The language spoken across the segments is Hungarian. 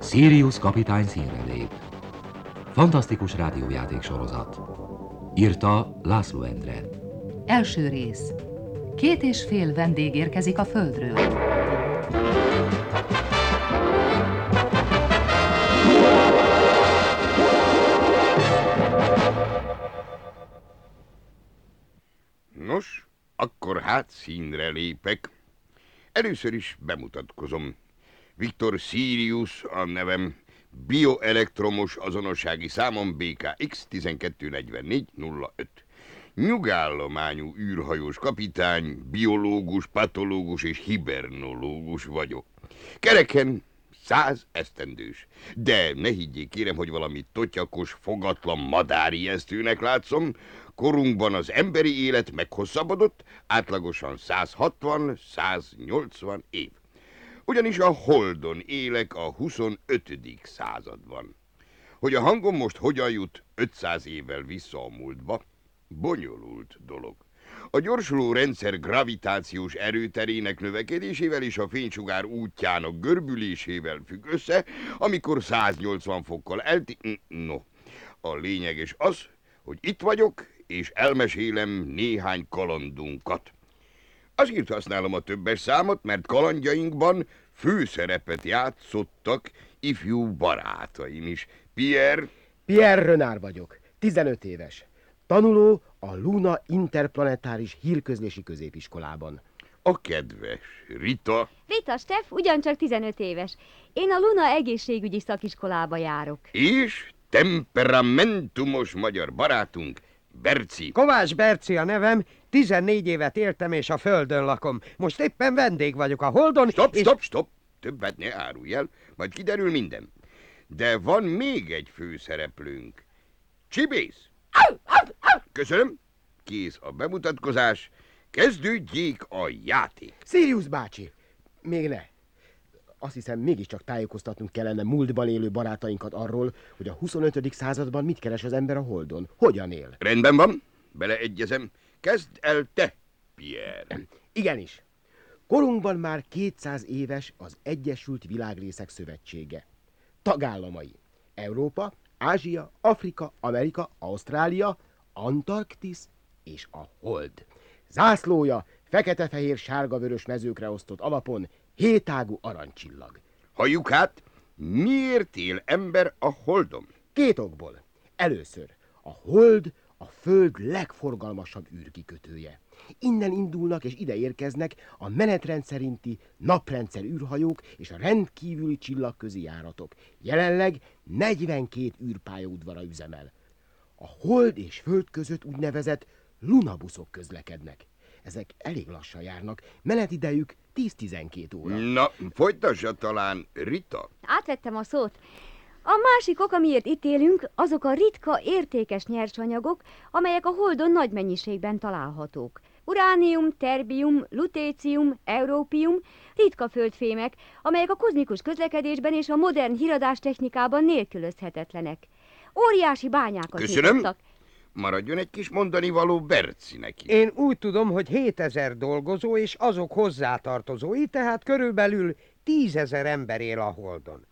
Sirius kapitány színre lép. Fantasztikus rádiójáték sorozat. Írta László Endre. Első rész. Két és fél vendég érkezik a Földről. Hát színre lépek. Először is bemutatkozom. Viktor Sirius a nevem, bioelektromos azonossági számom BKX 124405. Nyugállományú űrhajós kapitány, biológus, patológus és hibernológus vagyok. Kereken száz esztendős. De ne higgyék kérem, hogy valami totyakos, fogatlan madárijesztőnek látszom. Korunkban az emberi élet meghosszabbodott, átlagosan 160-180 év. Ugyanis a Holdon élek a 25. században. Hogy a hangom most hogyan jut 500 évvel vissza a múltba, bonyolult dolog. A gyorsuló rendszer gravitációs erőterének növekedésével és a fénysugár útjának görbülésével függ össze, amikor 180 fokkal elti... No, a lényeges az, hogy itt vagyok, és elmesélem néhány kalandunkat. Azért használom a többes számot, mert kalandjainkban főszerepet játszottak ifjú barátaim is. Pierre... Pierre Renard vagyok, 15 éves. Tanuló a Luna Interplanetáris Hírközlési Középiskolában. A kedves Rita... Rita Steff ugyancsak 15 éves. Én a Luna egészségügyi szakiskolába járok. És temperamentumos magyar barátunk, Berci. Kovács Berci a nevem, 14 évet éltem és a földön lakom. Most éppen vendég vagyok a Holdon, Stop, és... stop, stop! Többet ne árulj el, majd kiderül minden. De van még egy főszereplőnk. Csibész! Köszönöm. Kész a bemutatkozás. Kezdődjék a játék. Sirius bácsi! Még ne. Azt hiszem, mégiscsak tájékoztatnunk kellene múltban élő barátainkat arról, hogy a 25. században mit keres az ember a Holdon. Hogyan él? Rendben van, beleegyezem. Kezd el te, Pierre. Igenis. Korunkban már 200 éves az Egyesült Világrészek Szövetsége. Tagállamai. Európa, Ázsia, Afrika, Amerika, Ausztrália, Antarktisz és a Hold. Zászlója fekete-fehér-sárga-vörös mezőkre osztott alapon hétágú arancsillag. Halljuk hát, miért él ember a holdon? Két okból. Először, a hold a Föld legforgalmasabb űrkikötője. Innen indulnak és ide érkeznek a menetrend szerinti naprendszer űrhajók és a rendkívüli csillagközi járatok. Jelenleg 42 űrpályaudvara üzemel. A hold és föld között úgynevezett lunabuszok közlekednek. Ezek elég lassan járnak, menetidejük 10-12 óra. Na, folytassa talán Rita. Átvettem a szót. A másik ok, amiért itt élünk, azok a ritka, értékes nyersanyagok, amelyek a Holdon nagy mennyiségben találhatók. Uránium, terbium, lutécium, európium, ritka földfémek, amelyek a kozmikus közlekedésben és a modern híradástechnikában nélkülözhetetlenek. Óriási bányákat Köszönöm. nyitottak. Maradjon egy kis mondani való Bercinek is. Én úgy tudom, hogy 7000 dolgozó és azok hozzátartozói, tehát körülbelül 10 ezer ember él a Holdon.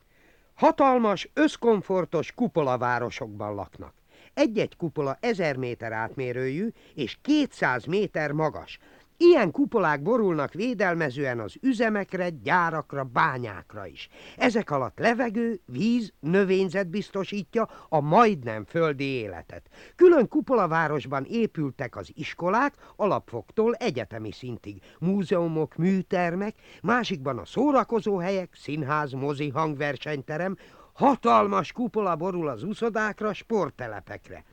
Hatalmas, összkomfortos kupolavárosokban laknak. Egy-egy kupola 1000 méter átmérőjű és 200 méter magas. Ilyen kupolák borulnak védelmezően az üzemekre, gyárakra, bányákra is. Ezek alatt levegő, víz, növényzet biztosítja a majdnem földi életet. Külön kupolavárosban épültek az iskolák, alapfoktól egyetemi szintig, múzeumok, műtermek, másikban a szórakozóhelyek, színház, mozi, hangversenyterem, hatalmas kupola borul az uszodákra, sporttelepekre.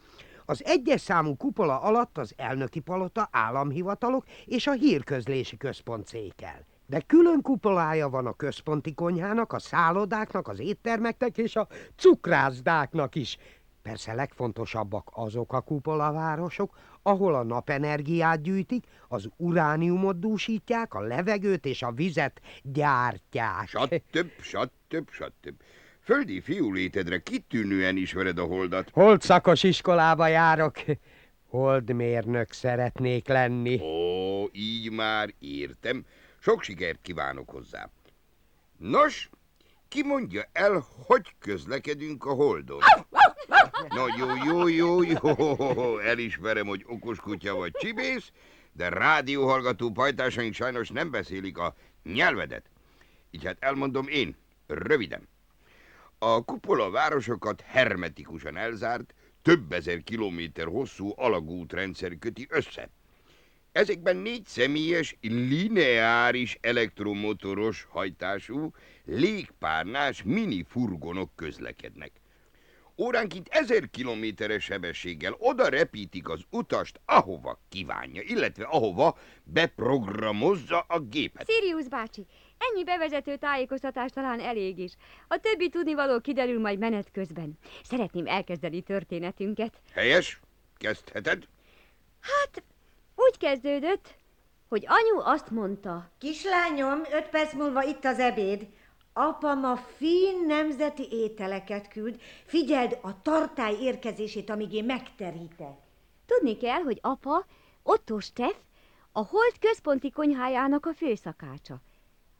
Az egyes számú kupola alatt az elnöki palota, államhivatalok és a hírközlési központ székel. De külön kupolája van a központi konyhának, a szállodáknak, az éttermeknek és a cukrászdáknak is. Persze legfontosabbak azok a kupolavárosok, ahol a napenergiát gyűjtik, az urániumot dúsítják, a levegőt és a vizet gyártják. Sattöbb, sattöbb, sattöbb. Földi fiúlétedre kitűnően ismered a holdat. Hold szakos iskolába járok. Holdmérnök szeretnék lenni. Ó, így már értem. Sok sikert kívánok hozzá. Nos, ki mondja el, hogy közlekedünk a holdon? Na jó, jó, jó, jó, elismerem, hogy okos kutya vagy csibész, de rádióhallgató pajtásaink sajnos nem beszélik a nyelvedet. Így hát elmondom én, röviden. A kupola városokat hermetikusan elzárt, több ezer kilométer hosszú alagútrendszer köti össze. Ezekben négy személyes, lineáris elektromotoros hajtású, légpárnás mini furgonok közlekednek. Óránként ezer kilométeres sebességgel oda repítik az utast, ahova kívánja, illetve ahova beprogramozza a gépet. Sirius bácsi, ennyi bevezető tájékoztatás talán elég is. A többi tudnivaló kiderül majd menet közben. Szeretném elkezdeni történetünket. Helyes? Kezdheted? Hát, úgy kezdődött, hogy anyu azt mondta, Kislányom, öt perc múlva itt az ebéd. Apa ma fin nemzeti ételeket küld. Figyeld a tartály érkezését, amíg én megterítek. tudni kell, hogy apa, Otto Steff, a Holt központi konyhájának a főszakácsa.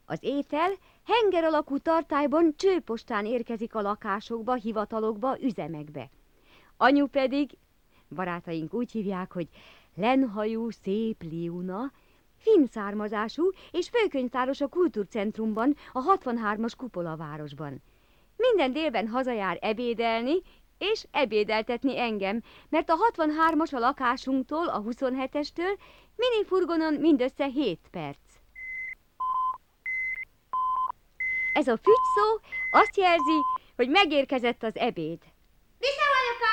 Az étel henger alakú tartályban csőpostán érkezik a lakásokba, hivatalokba, üzemekbe. Anyu pedig, barátaink úgy hívják, hogy lenhajú szép liuna, finn származású és főkönyvtáros a kultúrcentrumban, a 63-as kupolavárosban. Minden délben hazajár ebédelni, és ebédeltetni engem, mert a 63-as a lakásunktól, a 27-estől, minifurgonon mindössze 7 perc. Ez a fügy szó azt jelzi, hogy megérkezett az ebéd. Viszem, anyukám! Vi...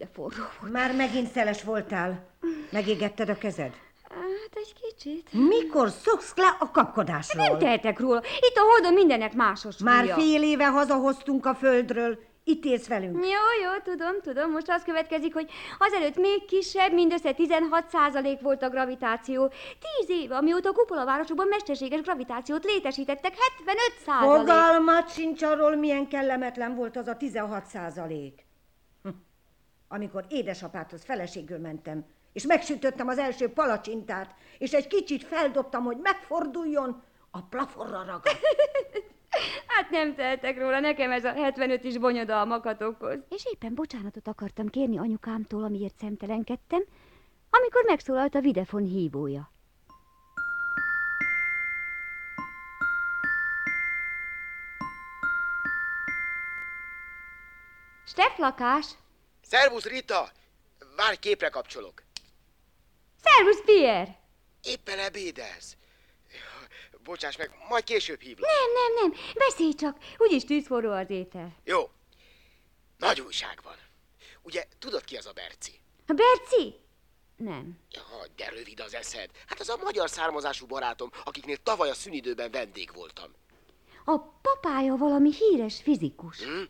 De forró volt. Már megint szeles voltál. Megégetted a kezed. Hát egy kicsit. Mikor szoksz le a kapkodásról? Nem tehetek róla. Itt a holdon mindenek másos Már fél éve hazahoztunk a földről. Itt élsz velünk. Jó, jó, tudom, tudom. Most az következik, hogy azelőtt még kisebb, mindössze 16% volt a gravitáció. Tíz év, amióta a kupolavárosokban mesterséges gravitációt létesítettek, 75%. Fogalmat sincs arról, milyen kellemetlen volt az a 16 százalék. Amikor édesapádhoz feleségül mentem, és megsütöttem az első palacsintát, és egy kicsit feldobtam, hogy megforduljon, a plafonra ragadt. Hát nem tehetek róla, nekem ez a 75 is bonyodalmakat okoz. És éppen bocsánatot akartam kérni anyukámtól, amiért szemtelenkedtem, amikor megszólalt a videfon hívója. Steff lakás! Szervusz, Rita! Várj, képre kapcsolok. Szervusz, Pierre! Éppen ebédelsz. Bocsáss meg, majd később hívlak. Nem, nem, nem, beszélj csak, úgyis tűzforró az étel. Jó. Nagy újság van. Ugye, tudod ki az a Berci? A Berci? Nem. Ja, de rövid az eszed. Hát az a magyar származású barátom, akiknél tavaly a szünidőben vendég voltam. A papája valami híres fizikus. Hm?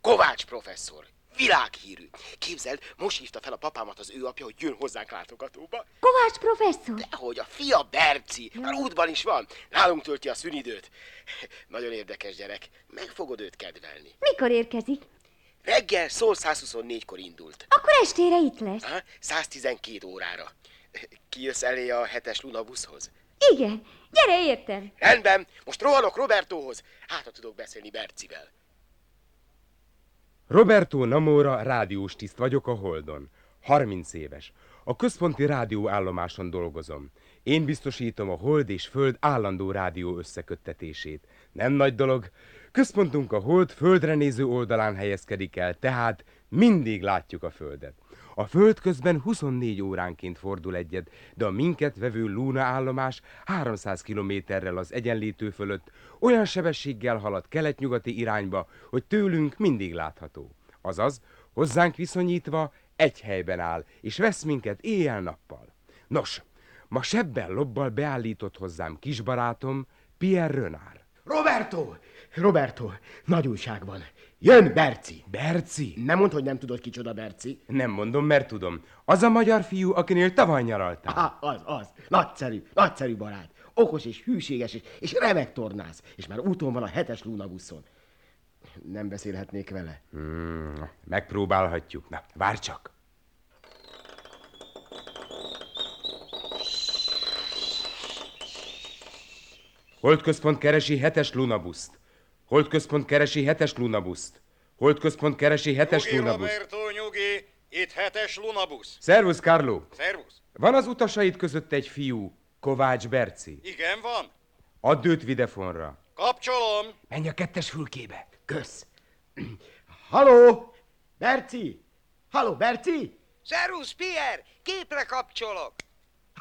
Kovács professzor. Világhírű. Képzeld, most hívta fel a papámat az ő apja, hogy jön hozzánk látogatóba. Kovács professzor? Dehogy, a fia Berci. Már útban is van. Nálunk tölti a szünidőt. Nagyon érdekes gyerek. Meg fogod őt kedvelni. Mikor érkezik? Reggel szól 124-kor indult. Akkor estére itt lesz. Ha? 112 órára. Kijössz elé a hetes lunabuszhoz? Igen, gyere értem. Rendben, most rohanok Robertóhoz. Hát, ha tudok beszélni Bercivel. Roberto Namora rádiós tiszt vagyok a Holdon. 30 éves. A központi rádióállomáson dolgozom. Én biztosítom a Hold és Föld állandó rádió összeköttetését. Nem nagy dolog. Központunk a Hold földre néző oldalán helyezkedik el, tehát mindig látjuk a Földet. A Föld közben 24 óránként fordul egyet, de a minket vevő Luna állomás 300 kilométerrel az egyenlítő fölött olyan sebességgel halad kelet-nyugati irányba, hogy tőlünk mindig látható. Azaz, hozzánk viszonyítva egy helyben áll, és vesz minket éjjel-nappal. Nos, ma sebbel lobbal beállított hozzám kisbarátom, Pierre Renard. Roberto! Roberto, nagy újság van. Jön Berci. Berci? Nem mondd, hogy nem tudod, kicsoda Berci. Nem mondom, mert tudom. Az a magyar fiú, akinél tavaly nyaraltál. Ah, az, az. Nagyszerű, nagyszerű barát. Okos és hűséges, és, és remek tornász. És már úton van a hetes lunabuszon. Nem beszélhetnék vele. Hmm, megpróbálhatjuk. Na, várj csak. Holdközpont keresi hetes lunabuszt. Holdközpont keresi hetes lunabuszt. Holdközpont keresi hetes Nyugi, lunabuszt. Roberto, nyugi. Itt hetes lunabusz. Szervusz, Carlo. Szervusz. Van az utasaid között egy fiú, Kovács Berci. Igen, van. Add őt videfonra. Kapcsolom. Menj a kettes fülkébe. Kösz. Haló! Berci! Haló, Berci! Szervusz, Pierre! Képre kapcsolok!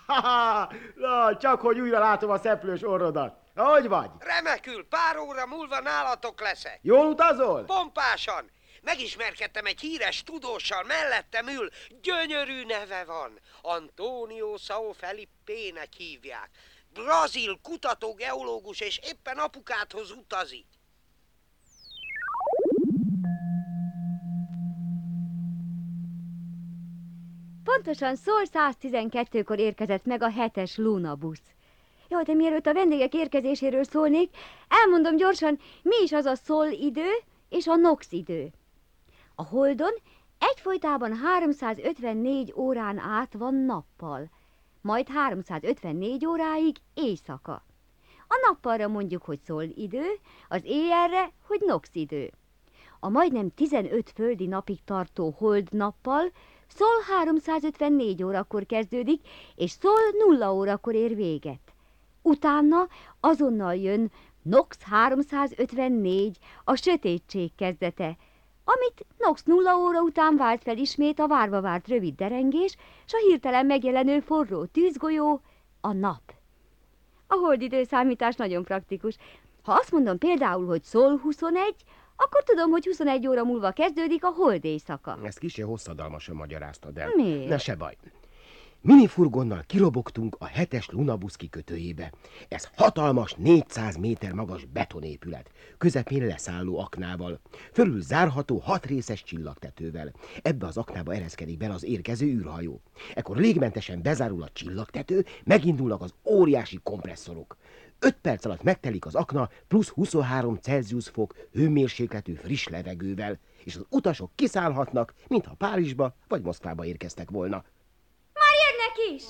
Ha-ha! Na, csak hogy újra látom a szeplős orrodat. Hogy vagy? Remekül, pár óra múlva nálatok leszek. Jól utazol? Pompásan! Megismerkedtem egy híres tudóssal, mellettem ül, gyönyörű neve van. Antonio Sao Felipe-nek hívják. Brazil kutató geológus, és éppen apukádhoz utazik. Pontosan szól 112-kor érkezett meg a hetes Luna busz. Jó, de mielőtt a vendégek érkezéséről szólnék, elmondom gyorsan, mi is az a szól idő és a nox idő. A Holdon egyfolytában 354 órán át van nappal, majd 354 óráig éjszaka. A nappalra mondjuk, hogy szól idő, az éjjelre, hogy nox idő. A majdnem 15 földi napig tartó hold nappal szól 354 órakor kezdődik, és szól 0 órakor ér véget. Utána azonnal jön Nox 354, a sötétség kezdete, amit Nox 0 óra után vált fel ismét a várva várt rövid derengés, s a hirtelen megjelenő forró tűzgolyó, a nap. A holdidőszámítás nagyon praktikus. Ha azt mondom például, hogy szól 21, akkor tudom, hogy 21 óra múlva kezdődik a hold éjszaka. Ezt kicsi hosszadalmasan magyaráztad el. Miért? Ne se baj. Minifurgonnal kirobogtunk a hetes lunabusz kikötőjébe. Ez hatalmas, 400 méter magas betonépület, közepén leszálló aknával, fölül zárható hat részes csillagtetővel. Ebbe az aknába ereszkedik bele az érkező űrhajó. Ekkor légmentesen bezárul a csillagtető, megindulnak az óriási kompresszorok. 5 perc alatt megtelik az akna plusz 23 Celsius fok hőmérsékletű friss levegővel, és az utasok kiszállhatnak, mintha Párizsba vagy Moszkvába érkeztek volna. Már jönnek is!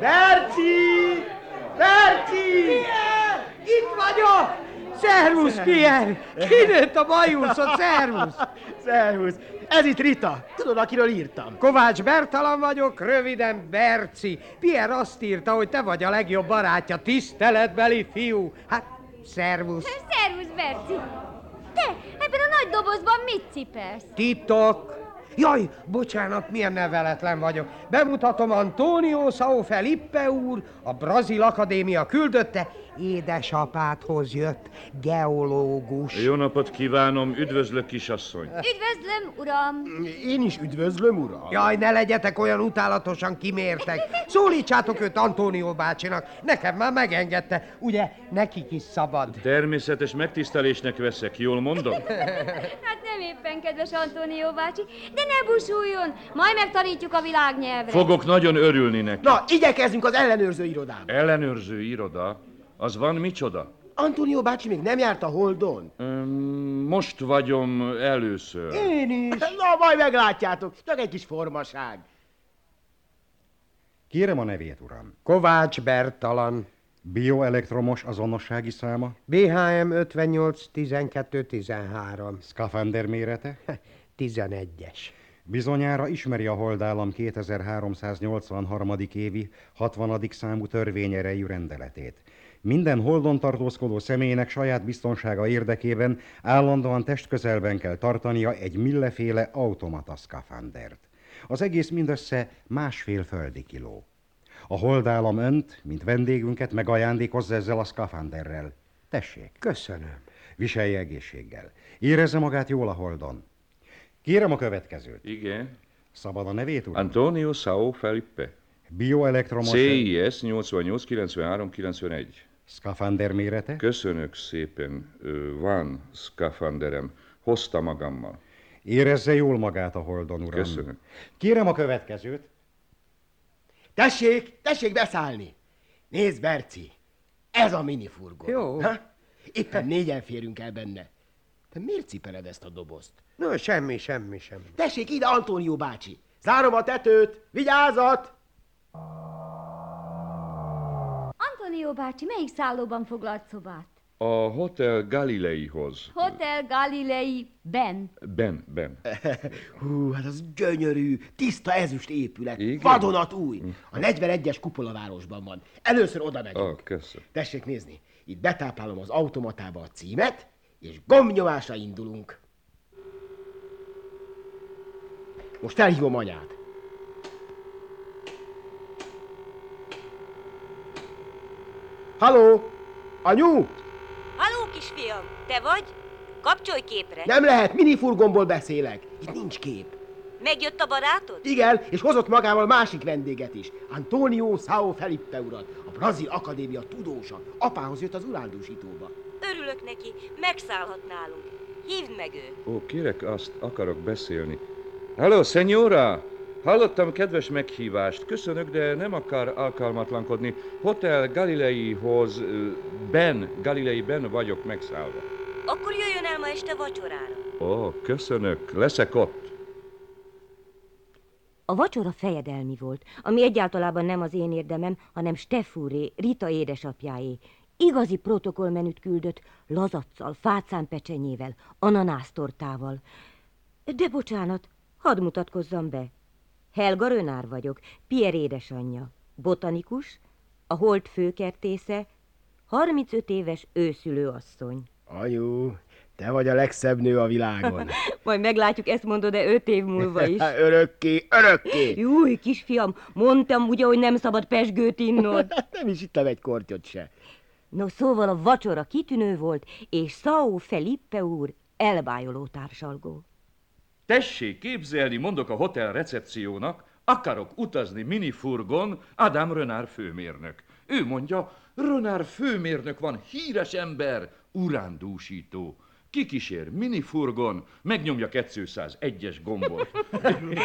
Berci! Berci! Itt vagyok! Szervusz, Pierre! Kinőtt a bajuszot, szervusz! Szervusz! Ez itt Rita. Tudod, akiről írtam? Kovács Bertalan vagyok, röviden Berci. Pierre azt írta, hogy te vagy a legjobb barátja, tiszteletbeli fiú. Hát, szervusz. Szervusz, Berci! Te, ebben a nagy dobozban mit cipelsz? Titok. Jaj, bocsánat, milyen neveletlen vagyok. Bemutatom Antonio Sao Felipe úr, a Brazil Akadémia küldötte, édesapádhoz jött, geológus. Jó napot kívánom, üdvözlök kisasszony. Üdvözlöm, uram! Én is üdvözlöm, uram. Jaj, ne legyetek olyan utálatosan kimértek. Szólítsátok őt Antonio bácsinak. Nekem már megengedte. Ugye, nekik is szabad. Természetes megtisztelésnek veszek, jól mondom? Hát nem éppen, kedves Antonio bácsi, de ne busuljon, majd megtanítjuk a világnyelvre. Fogok nagyon örülni neki. Na, igyekezzünk az ellenőrző irodába. Ellenőrző iroda, az van micsoda? Antonio bácsi még nem járt a Holdon. Öm, most vagyom először. Én is. Na, majd meglátjátok. Csak egy kis formaság. Kérem a nevét, uram. Kovács Bertalan. Bioelektromos azonossági száma, BHM 58 12 13. szkafander mérete, 11-es. Bizonyára ismeri a holdállam 2383. évi 60. számú törvényerejű rendeletét. Minden holdon tartózkodó személynek saját biztonsága érdekében állandóan testközelben kell tartania egy milleféle automata szkafandert. Az egész mindössze másfél földi kiló. A holdállam önt, mint vendégünket megajándékozza ezzel a szkafanderrel. Tessék, Köszönöm. viselje egészséggel. Érezze magát jól a holdon. Kérem a következőt. Igen. Szabad a nevét, uram? Antonio Sao Felipe. Bioelektromos... CIS 88 93 91. Szkafander mérete? Köszönök szépen, van szkafanderem. Hozta magammal. Érezze jól magát a Holdon, uram. Köszönöm. Kérem a következőt. Tessék, tessék beszállni! Nézd, Berci, ez a minifurgon. Jó. Ha? Éppen négyen férünk el benne. Te miért cipeled ezt a dobozt? No, semmi, semmi, semmi. Tessék ide, Antónió bácsi! Zárom a tetőt! Vigyázat! Antonio bácsi, melyik szállóban foglalt szobát? A Hotel Galileihoz. Hotel Galilei Ben. Ben, ben. Hú, hát az gyönyörű, tiszta ezüst épület, Igen? vadonat új. A 41-es kupolavárosban van. Először oda megyünk. Ah, köszönöm. Tessék nézni, itt betáplálom az automatába a címet, és gombnyomásra indulunk. Most elhívom anyát. Haló? Anyu? Haló, kisfiam, te vagy? Kapcsolj képre. Nem lehet, minifurgomból beszélek. Itt nincs kép. Megjött a barátod? Igen, és hozott magával másik vendéget is. Antonio Sao Felipe urat, a Brazil Akadémia tudósa. Apához jött az urándúsítóba. Örülök neki, megszállhat nálunk. Hívd meg őt. Ó, kérek azt, akarok beszélni. Halló, szenyóra! Hallottam kedves meghívást. Köszönök, de nem akar alkalmatlankodni. Hotel Galileihoz, Ben, Galilei Ben vagyok megszállva. Akkor jöjjön el ma este vacsorára. Ó, köszönök, leszek ott. A vacsora fejedelmi volt, ami egyáltalában nem az én érdemem, hanem Stefúré, Rita édesapjáé. Igazi protokollmenüt küldött, lazaccal, fácánpecsenyével, ananásztortával. De bocsánat, hadd mutatkozzam be. Helga Rönár vagyok, Pierre édesanyja, botanikus, a holt főkertésze, 35 éves őszülőasszony. Anyu, te vagy a legszebb nő a világon. Majd meglátjuk, ezt mondod de öt év múlva is. örökké, örökké! Júj, kisfiam, mondtam ugye, hogy nem szabad pesgőt innod. nem is ittam egy kortyot se. No, szóval a vacsora kitűnő volt, és Sao Felipe úr elbájoló társalgó. Tessék képzelni, mondok a hotel recepciónak, akarok utazni minifurgon, Adam Rönár főmérnök. Ő mondja, Rönár főmérnök van, híres ember, urándúsító. Kikísér minifurgon, megnyomja 201-es gombot.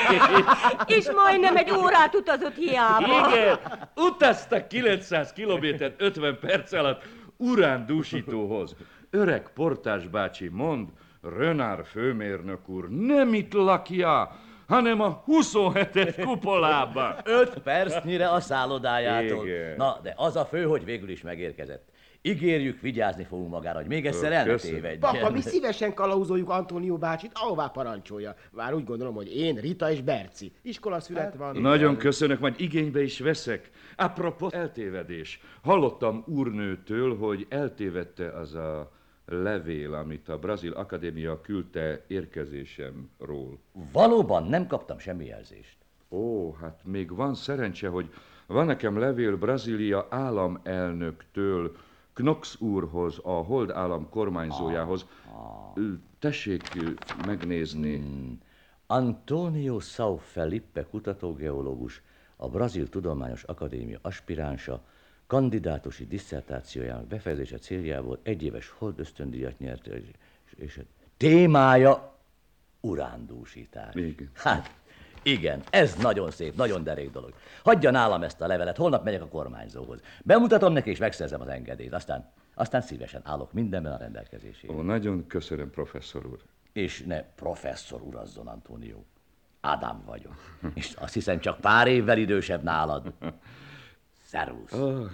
És majdnem egy órát utazott hiába. Igen, utaztak 900 kilométert 50 perc alatt urándúsítóhoz. Öreg portás bácsi mond, Rönár főmérnök úr nem itt lakja, hanem a 27-es kupolában. Öt percnyire a szállodájától. Igen. Na, de az a fő, hogy végül is megérkezett. Ígérjük, vigyázni fogunk magára, hogy még egyszer el ne Köszönöm. tévedjen. Papa, mi szívesen kalauzoljuk Antónió bácsit, ahová parancsolja. Már úgy gondolom, hogy én, Rita és Berci. Iskolaszület van. Nagyon köszönök, majd igénybe is veszek. Apropos eltévedés. Hallottam úrnőtől, hogy eltévedte az a levél, amit a Brazil Akadémia küldte érkezésemről. Valóban nem kaptam semmi jelzést. Ó, hát még van szerencse, hogy van nekem levél Brazília államelnöktől, Knox úrhoz, a Hold állam kormányzójához. Ö, Tessék ö, megnézni. Hmm. Antonio Sao Felipe kutatógeológus, a Brazil Tudományos Akadémia aspiránsa, kandidátusi disszertációjának befejezése céljából egyéves hold ösztöndíjat nyert, és, és a témája urándúsítás. Igen. Hát, igen, ez nagyon szép, nagyon derék dolog. Hagyja nálam ezt a levelet, holnap megyek a kormányzóhoz. Bemutatom neki, és megszerzem az engedélyt. Aztán, aztán szívesen állok mindenben a rendelkezésére. Ó, nagyon köszönöm, professzor úr. És ne professzor urazzon, Antonio. Ádám vagyok. És azt hiszem csak pár évvel idősebb nálad. Szervusz. Ó,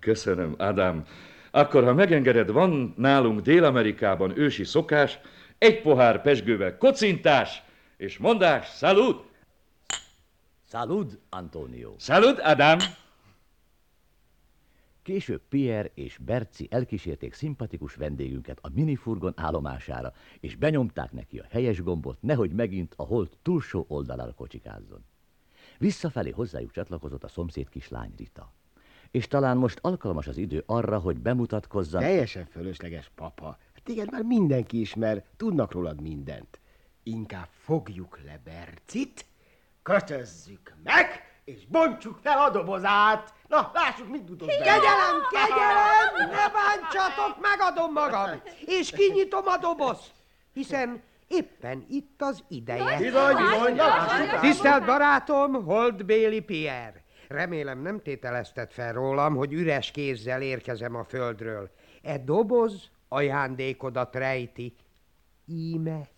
köszönöm, Ádám. Akkor, ha megengeded, van nálunk Dél-Amerikában ősi szokás, egy pohár pesgővel kocintás, és mondás, szalud! Salud, Antonio. Salud, Ádám! Később Pierre és Berci elkísérték szimpatikus vendégünket a minifurgon állomására, és benyomták neki a helyes gombot, nehogy megint a hold túlsó oldalára kocsikázzon. Visszafelé hozzájuk csatlakozott a szomszéd kislány Rita. És talán most alkalmas az idő arra, hogy bemutatkozzam. Teljesen fölösleges, papa. Hát Téged már mindenki ismer, tudnak rólad mindent. Inkább fogjuk le Bercit, kötözzük meg, és bontsuk fel a dobozát. Na, lássuk, mit dudoz be. Kegyelem, kegyelem, ne bántsatok, megadom magam, és kinyitom a dobozt, hiszen éppen itt az ideje. Bizony, bizony. Tisztelt barátom, Holt Béli Pierre. Remélem nem tételezted fel rólam, hogy üres kézzel érkezem a földről. E doboz ajándékodat rejti. Íme.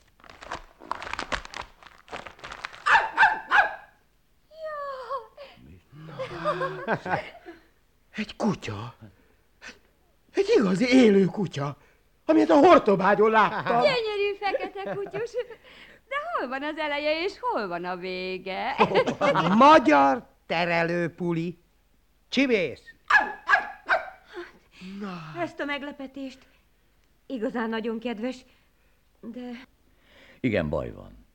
Egy kutya. Egy igazi élő kutya, amit a hortobágyon láttam. Gyönyörű fekete kutyus. De hol van az eleje, és hol van a vége? Magyar terelőpuli. Csivész! Ezt a meglepetést igazán nagyon kedves, de... Igen, baj van.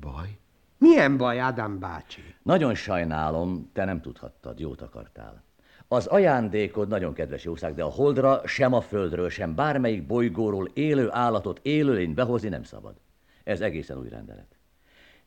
Baj? Milyen baj, Ádám bácsi? Nagyon sajnálom, te nem tudhattad, jót akartál. Az ajándékod nagyon kedves jószág, de a holdra sem a földről, sem bármelyik bolygóról élő állatot, élőlényt behozni nem szabad. Ez egészen új rendelet.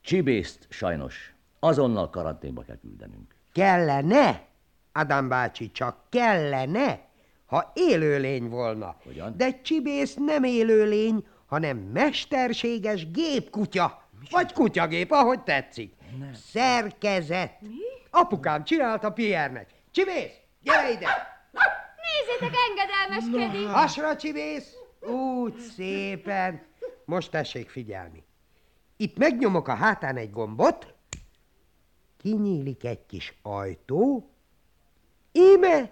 Csibészt sajnos azonnal karanténba kell küldenünk. Kellene, Ádám bácsi, csak kellene, ha élőlény volna. Hogyan? De Csibész nem élőlény, hanem mesterséges gépkutya. Vagy kutyagép, ahogy tetszik. Nem. Szerkezet. Mi? Apukám csinálta Pierre-nek. Csibész, gyere ide! Nézzétek, engedelmeskedik! Hasra, Csibész! Úgy szépen. Most tessék figyelni. Itt megnyomok a hátán egy gombot, kinyílik egy kis ajtó, íme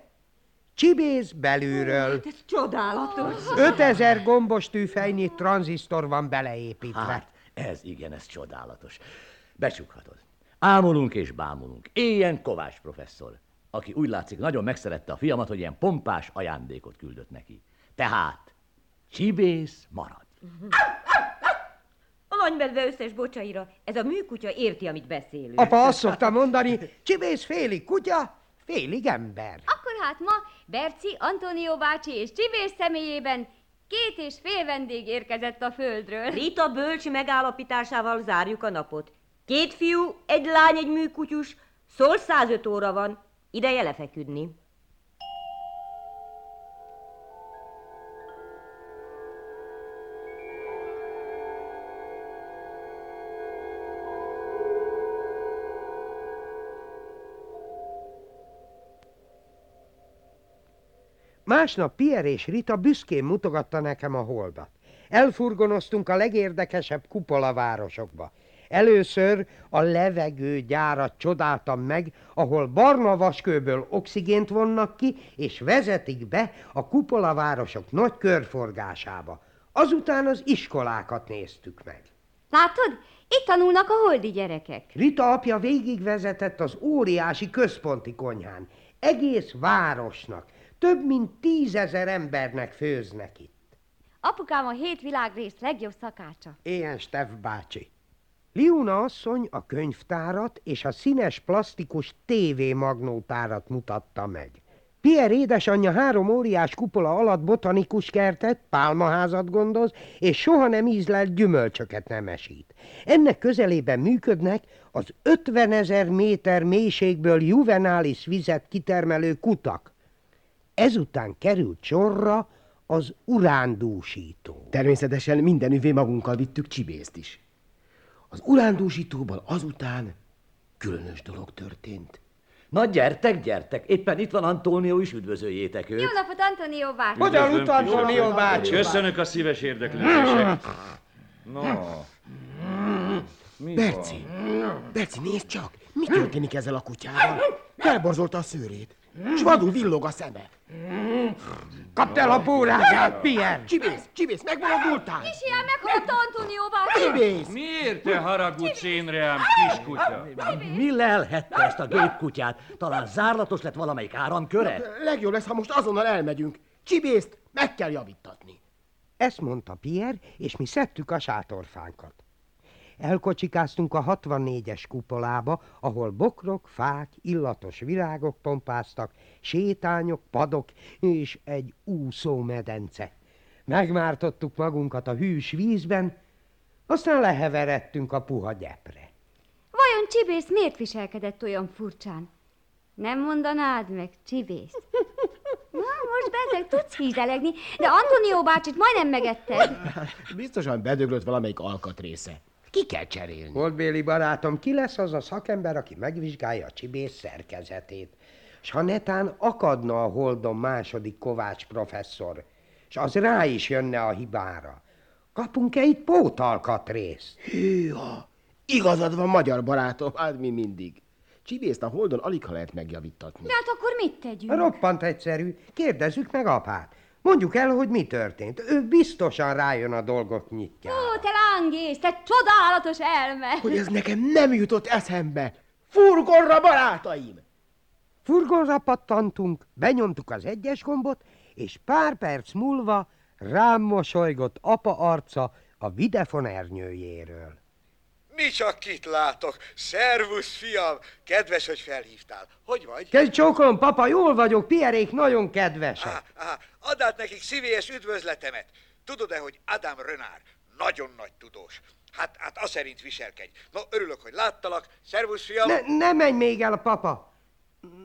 Csibész belülről. Ez csodálatos. 5000 gombos tűfejnyi tranzisztor van beleépítve. Hát, ez igen, ez csodálatos. Becsukhatod. Ámulunk és bámulunk. Éljen Kovács professzor, aki úgy látszik nagyon megszerette a fiamat, hogy ilyen pompás ajándékot küldött neki. Tehát, csibész marad. A nagymedve összes bocsaira, ez a műkutya érti, amit beszélünk. Apa azt szokta mondani, Csibész félig kutya, félig ember. Akkor hát ma Berci, Antonio bácsi és Csibés személyében két és fél vendég érkezett a földről. Rita bölcs megállapításával zárjuk a napot. Két fiú, egy lány, egy műkutyus, szól 105 óra van, ideje lefeküdni. Másnap Pierre és Rita büszkén mutogatta nekem a holdat. Elfurgonoztunk a legérdekesebb kupolavárosokba. Először a levegőgyárat csodáltam meg, ahol barna vaskőből oxigént vonnak ki, és vezetik be a kupolavárosok nagy körforgásába. Azután az iskolákat néztük meg. Látod? Itt tanulnak a holdi gyerekek. Rita apja végigvezetett az óriási központi konyhán. Egész városnak, több mint tízezer embernek főznek itt. Apukám a hét világrész legjobb szakácsa. Ilyen Steff bácsi. Liuna asszony a könyvtárat és a színes plastikus TV magnótárat mutatta meg. Pierre édesanyja három óriás kupola alatt botanikus kertet, pálmaházat gondoz, és soha nem ízlelt gyümölcsöket nemesít. Ennek közelében működnek az 50 ezer méter mélységből juvenális vizet kitermelő kutak. Ezután került sorra az urándúsító. Természetesen minden üvé magunkkal vittük csibészt is. Az urándúsítóban azután különös dolog történt. Na gyertek, gyertek, éppen itt van Antónió is, üdvözöljétek őt. Jó napot, Antonio bácsi! Hogyan ut Antonio bácsi? Köszönök a szíves érdeklődését. No. Mi Berci, Berci, nézd csak! Mi történik ezzel a kutyával? Felborzolta a szőrét, s vadul villog a szeme. Kapd el a búrázát, Pierre! Csibész, csibész, megbolondultál! Kis ilyen meghallotta Antonio bácsi! Csibész! Miért te haragudsz én rám, kiskutya? Mi lelhette ezt a gépkutyát? Talán zárlatos lett valamelyik áramköre? Legjobb lesz, ha most azonnal elmegyünk. Csibészt meg kell javítatni. Ezt mondta Pierre, és mi szedtük a sátorfánkat. Elkocsikáztunk a 64-es kupolába, ahol bokrok, fák, illatos virágok pompáztak, sétányok, padok és egy úszómedence. Megmártottuk magunkat a hűs vízben, aztán leheveredtünk a puha gyepre. Vajon Csibész miért viselkedett olyan furcsán? Nem mondanád meg, Csibész? Na, most beteg, tudsz hízelegni, de Antonió bácsit majdnem megetted. Biztosan bedöglött valamelyik alkatrésze. Ki kell cserélni. Holdbéli barátom, ki lesz az a szakember, aki megvizsgálja a csibész szerkezetét? S ha netán akadna a Holdon második Kovács professzor, és az rá is jönne a hibára, kapunk-e itt pótalkatrészt? Hűha, igazad van, magyar barátom, hát mi mindig. Csibészt a Holdon alig ha lehet megjavítatni. De hát akkor mit tegyünk? Roppant egyszerű, kérdezzük meg apát. Mondjuk el, hogy mi történt. Ő biztosan rájön a dolgok nyitja. Ó, te lángész, te csodálatos elme! Hogy ez nekem nem jutott eszembe. Furgonra, barátaim! Furgonra pattantunk, benyomtuk az egyes gombot, és pár perc múlva rám mosolygott apa arca a videfon ernyőjéről. Mi csak kit látok. Szervusz, fiam! Kedves, hogy felhívtál. Hogy vagy? Kezdj csókolom, papa, jól vagyok, Pierék nagyon kedvesek. Á, add át nekik szívélyes üdvözletemet. Tudod-e, hogy Adam Renár nagyon nagy tudós. Hát, hát azt szerint viselkedj. No, örülök, hogy láttalak. Szervusz, fiam! Ne, ne menj még el, papa.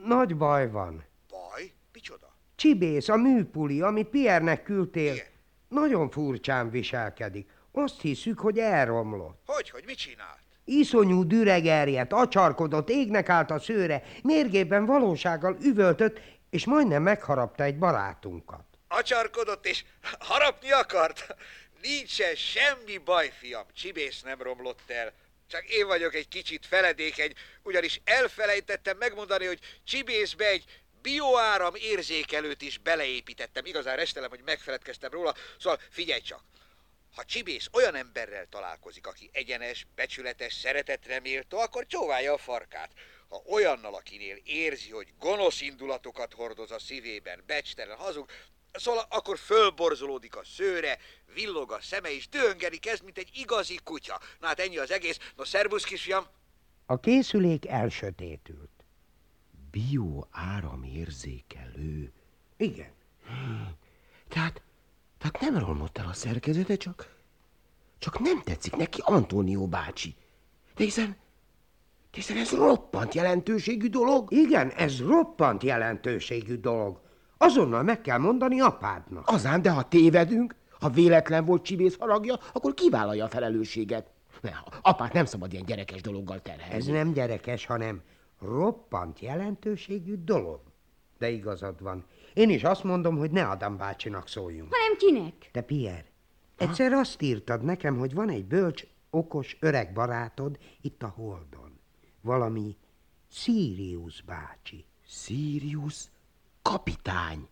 Nagy baj van. Baj? Micsoda? Csibész, a műpuli, amit Piernek küldtél, Igen. nagyon furcsán viselkedik. Azt hiszük, hogy elromlott. Hogy, hogy mit csinált? Iszonyú düregerjet, acsarkodott, égnek állt a szőre, mérgében valósággal üvöltött, és majdnem megharapta egy barátunkat. Acsarkodott és harapni akart? Nincsen semmi baj, fiam, Csibész nem romlott el. Csak én vagyok egy kicsit feledékeny, ugyanis elfelejtettem megmondani, hogy Csibészbe egy bioáram érzékelőt is beleépítettem. Igazán restelem, hogy megfeledkeztem róla, szóval figyelj csak. Ha Csibész olyan emberrel találkozik, aki egyenes, becsületes, szeretetre méltó, akkor csóválja a farkát. Ha olyannal, akinél érzi, hogy gonosz indulatokat hordoz a szívében, becstelen, hazug, szóval akkor fölborzolódik a szőre, villog a szeme, és dühöngeni kezd, mint egy igazi kutya. Na hát ennyi az egész. No, szervusz, kisfiam! A készülék elsötétült. Bio áramérzékelő. Igen. Tehát tehát nem romlott el a szerkezete, csak... Csak nem tetszik neki Antónió bácsi. De hiszen... De hiszen ez roppant jelentőségű dolog. Igen, ez roppant jelentőségű dolog. Azonnal meg kell mondani apádnak. Azán, de ha tévedünk, ha véletlen volt csibész haragja, akkor kivállalja a felelősséget. Ne, apát nem szabad ilyen gyerekes dologgal terhelni. Ez nem gyerekes, hanem roppant jelentőségű dolog. De igazad van. Én is azt mondom, hogy ne Adam bácsinak szóljunk. Hanem kinek? Te Pierre, egyszer ha? azt írtad nekem, hogy van egy bölcs, okos, öreg barátod itt a Holdon. Valami Sirius bácsi. Sirius kapitány.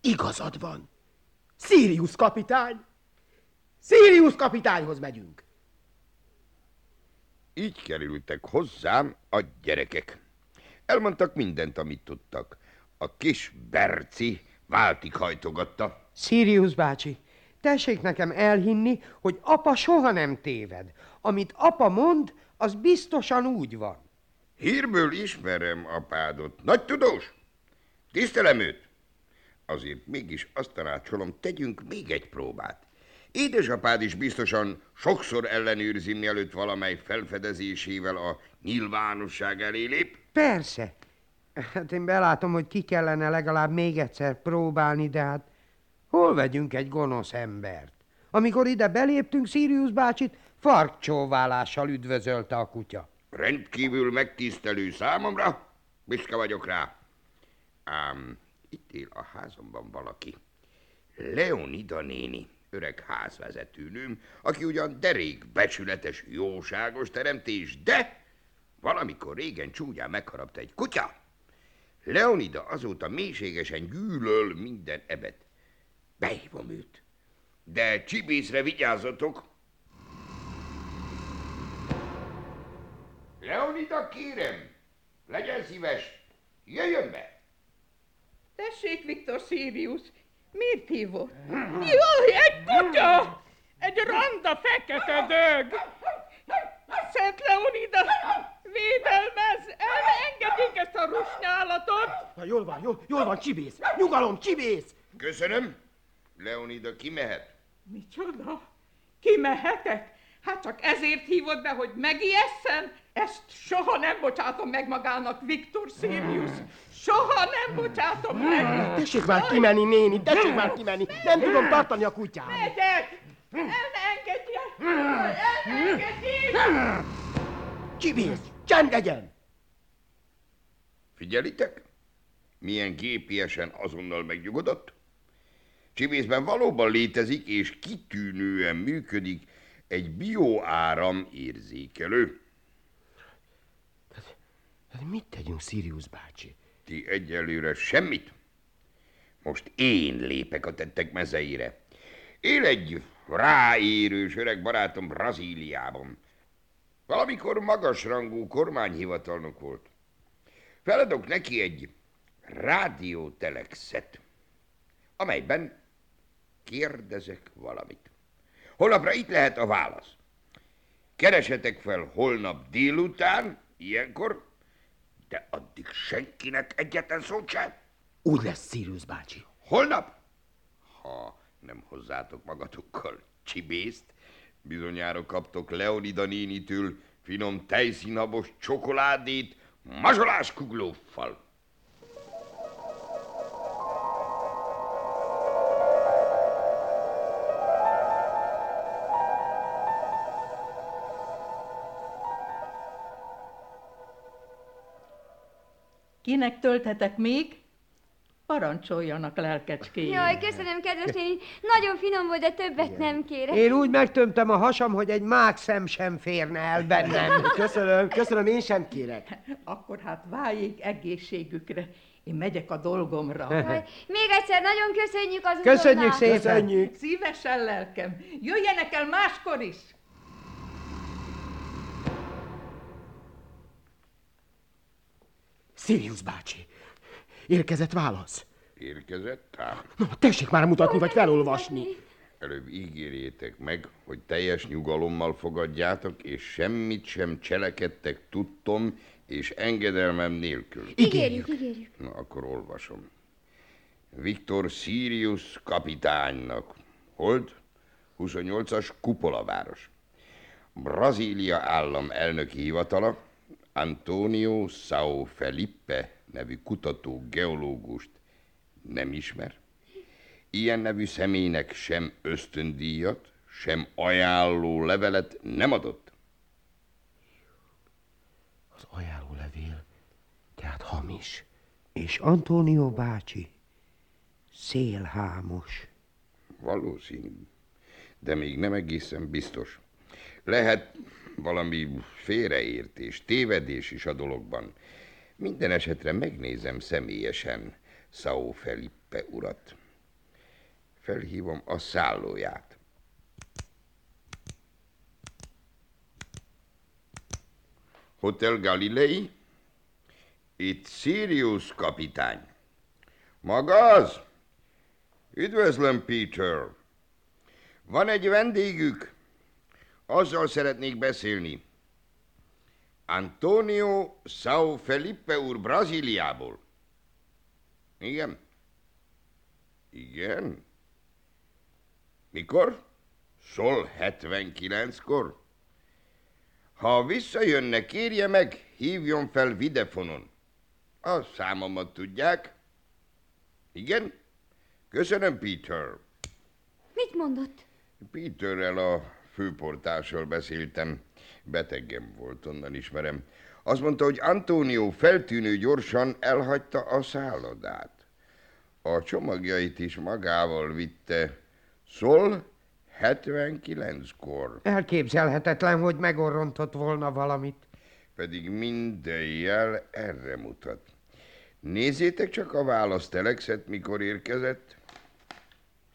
Igazad van. Sirius kapitány. Sirius kapitányhoz megyünk. Így kerültek hozzám a gyerekek. Elmondtak mindent, amit tudtak. A kis Berci váltig hajtogatta. Sirius bácsi, tessék nekem elhinni, hogy apa soha nem téved. Amit apa mond, az biztosan úgy van. Hírből ismerem apádot. Nagy tudós. Tisztelem őt. Azért mégis azt tanácsolom, tegyünk még egy próbát. Édesapád is biztosan sokszor ellenőrzi, mielőtt valamely felfedezésével a nyilvánosság elé lép. Persze, Hát én belátom, hogy ki kellene legalább még egyszer próbálni, de hát hol vegyünk egy gonosz embert? Amikor ide beléptünk, Sirius bácsit farkcsóválással üdvözölte a kutya. Rendkívül megtisztelő számomra, büszke vagyok rá. Ám itt él a házamban valaki. Leonida néni, öreg házvezetőnőm, aki ugyan derék becsületes, jóságos teremtés, de valamikor régen csúnyán megharapta egy kutya. Leonida azóta mélységesen gyűlöl minden ebet. Behívom őt. De csibészre vigyázzatok! Leonida, kérem, legyen szíves, jöjjön be! Tessék, Viktor Sirius, miért hívott? Jaj, egy kutya! Egy randa fekete dög! Szent Leonida, védelmez! Engedik ezt a rusnyálatot! Na, jól van, jól, jól van, csibész! Nyugalom, csibész! Köszönöm. Leonida, ki mehet? Micsoda? Ki mehetek? Hát csak ezért hívott be, hogy megijesszen? Ezt soha nem bocsátom meg magának, Viktor Sirius. Soha nem bocsátom meg. Tessék már kimenni, néni, tessék már kimenni. Nem tudom tartani a kutyát. Megyek! El ne engedje! El ne engedje! Csibész, csend legyen! Figyelitek? Milyen gépiesen azonnal megnyugodott? Csibészben valóban létezik és kitűnően működik egy bioáram érzékelő. Hát mit tegyünk, Sirius bácsi? Ti egyelőre semmit. Most én lépek a tettek mezeire. Él egy ráérős öreg barátom Brazíliában. Valamikor magasrangú kormányhivatalnok volt. Feladok neki egy rádiótelexet, amelyben kérdezek valamit. Holnapra itt lehet a válasz. Keresetek fel holnap délután, ilyenkor, de addig senkinek egyetlen szót sem. Úgy lesz, Sirius bácsi. Holnap? Ha nem hozzátok magatokkal csibészt, bizonyára kaptok Leonida nénitől finom tejszínhabos csokoládét mazsolás kuglóffal. Kinek tölthetek még? Parancsoljanak, lelkecskéim. Jaj, köszönöm, kedves néni. Nagyon finom volt, de többet nem kérek. Én úgy megtömtem a hasam, hogy egy mák szem sem férne el bennem. Köszönöm, köszönöm, én sem kérek. Akkor hát váljék egészségükre. Én megyek a dolgomra. Jaj, még egyszer nagyon köszönjük az Köszönjük szépen. Köszönjük. Szívesen lelkem. Jöjjenek el máskor is. Sirius bácsi, érkezett válasz. Érkezett ám. Na, tessék már mutatni, vagy felolvasni. Előbb ígérjétek meg, hogy teljes nyugalommal fogadjátok, és semmit sem cselekedtek tudtom és engedelmem nélkül. Ígérjük, ígérjük. Na, akkor olvasom. Viktor Sirius kapitánynak. Hold? 28-as Kupolaváros. Brazília állam elnöki hivatala Antonio Sao Felipe nevű kutató geológust nem ismer. Ilyen nevű személynek sem ösztöndíjat, sem ajánló levelet nem adott. Az ajánló levél, tehát hamis. És Antonio bácsi szélhámos. Valószínű, de még nem egészen biztos. Lehet valami félreértés, tévedés is a dologban. Minden esetre megnézem személyesen Sao Felipe urat. Felhívom a szállóját. Hotel Galilei? Itt Sirius kapitány. Maga az? Üdvözlöm, Peter. Van egy vendégük. Azzal szeretnék beszélni. Antonio Sao Felipe úr Brazíliából. Igen? Igen? Mikor? Sol 79-kor? Ha visszajönne, kérje meg, hívjon fel videfonon. A számomat tudják? Igen? Köszönöm, Peter. Mit mondott? Peterrel a főportással beszéltem. Betegem volt, onnan ismerem. Azt mondta, hogy Antonio feltűnő gyorsan elhagyta a szállodát. A csomagjait is magával vitte. Szól 79-kor. Elképzelhetetlen, hogy megorrontott volna valamit. Pedig minden jel erre mutat. Nézzétek csak a választelexet, mikor érkezett.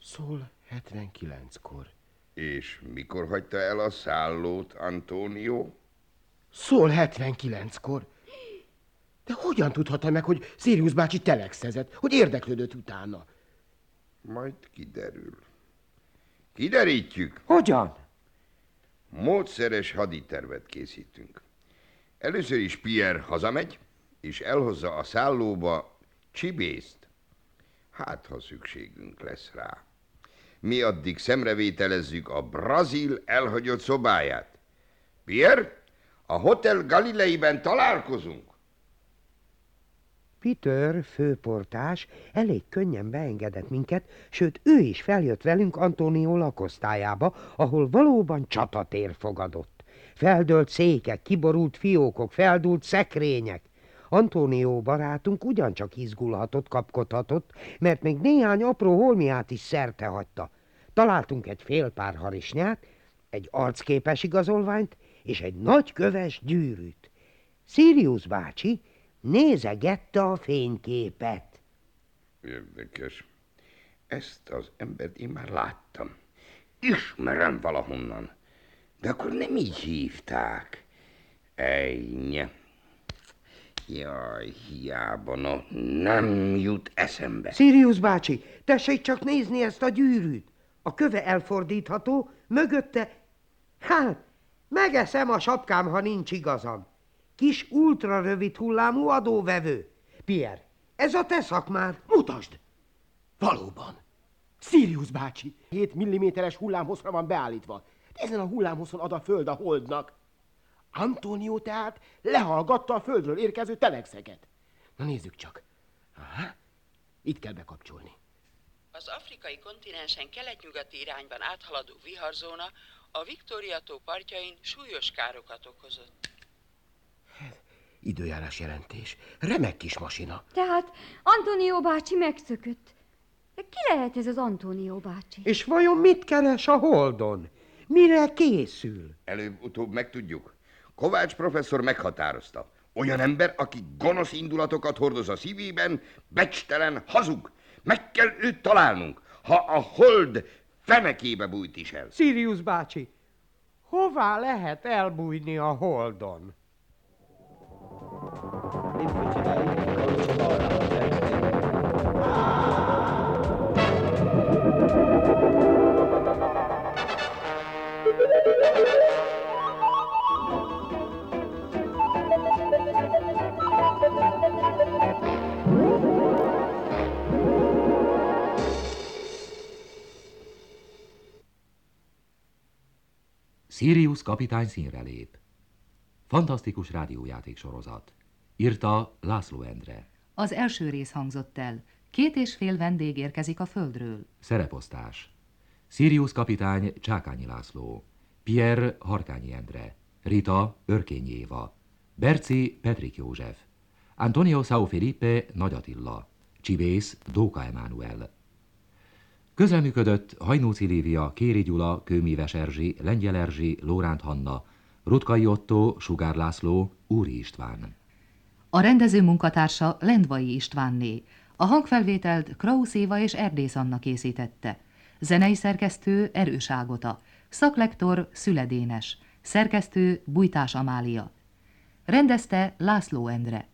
Szól 79-kor. És mikor hagyta el a szállót Antonio? Szól 79-kor. De hogyan tudhatta meg, hogy Sirius bácsi telexezett, hogy érdeklődött utána? Majd kiderül. Kiderítjük. Hogyan? Módszeres haditervet készítünk. Először is Pierre hazamegy, és elhozza a szállóba csibészt. Hát, ha szükségünk lesz rá. Mi addig szemrevételezzük a brazil elhagyott szobáját. Pierre, a Hotel Galileiben találkozunk. Peter, főportás, elég könnyen beengedett minket, sőt ő is feljött velünk Antonio lakosztályába, ahol valóban csatatér fogadott. Feldölt székek, kiborult fiókok, feldult szekrények. Antonio barátunk ugyancsak izgulhatott, kapkodhatott, mert még néhány apró holmiát is szerte hagyta. Találtunk egy fél pár harisnyát, egy arcképes igazolványt és egy nagy köves gyűrűt. Sirius bácsi nézegette a fényképet. Érdekes. Ezt az embert én már láttam. Ismerem valahonnan. De akkor nem így hívták. Ejnye. Jaj, hiába, no, nem jut eszembe. Sirius bácsi, tessék csak nézni ezt a gyűrűt. A köve elfordítható, mögötte... Hát, megeszem a sapkám, ha nincs igazam. Kis ultra rövid hullámú adóvevő. Pierre, ez a te szakmád. Mutasd! Valóban. Sirius bácsi. 7 mm-es hullámhosszra van beállítva. Ezen a hullámhosszon ad a föld a holdnak. Antonio tehát lehallgatta a földről érkező telexeket. Na nézzük csak. Aha, itt kell bekapcsolni. Az afrikai kontinensen kelet-nyugati irányban áthaladó viharzóna a Viktória-tó partjain súlyos károkat okozott. Időjárás jelentés. Remek kis masina. Tehát Antonio bácsi megszökött. De ki lehet ez az Antonio bácsi? És vajon mit keres a holdon? Mire készül? Előbb-utóbb megtudjuk. Kovács professzor meghatározta. Olyan ember, aki gonosz indulatokat hordoz a szívében, becstelen, hazug. Meg kell őt találnunk, ha a hold fenekébe bújt is el. Sirius bácsi, hová lehet elbújni a holdon? Sirius kapitány színre lép. Fantasztikus rádiójáték sorozat. Írta László Endre. Az első rész hangzott el. Két és fél vendég érkezik a földről. Szereposztás. Sirius kapitány Csákányi László. Pierre Harkányi Endre. Rita Örkényi Éva. Berci Petrik József. Antonio Sao Felipe Nagy Attila. Csibész Dóka Emánuel. Közreműködött Hajnóci Lívia, Kéri Gyula, Kőmíves Erzsi, Lengyel Erzsi, Lóránt Hanna, Rutkai Otto, Sugár László, Úri István. A rendező munkatársa Lendvai Istvánné. A hangfelvételt Krausz Éva és Erdész Anna készítette. Zenei szerkesztő Erős Ágota. Szaklektor Szüledénes. Szerkesztő Bujtás Amália. Rendezte László Endre.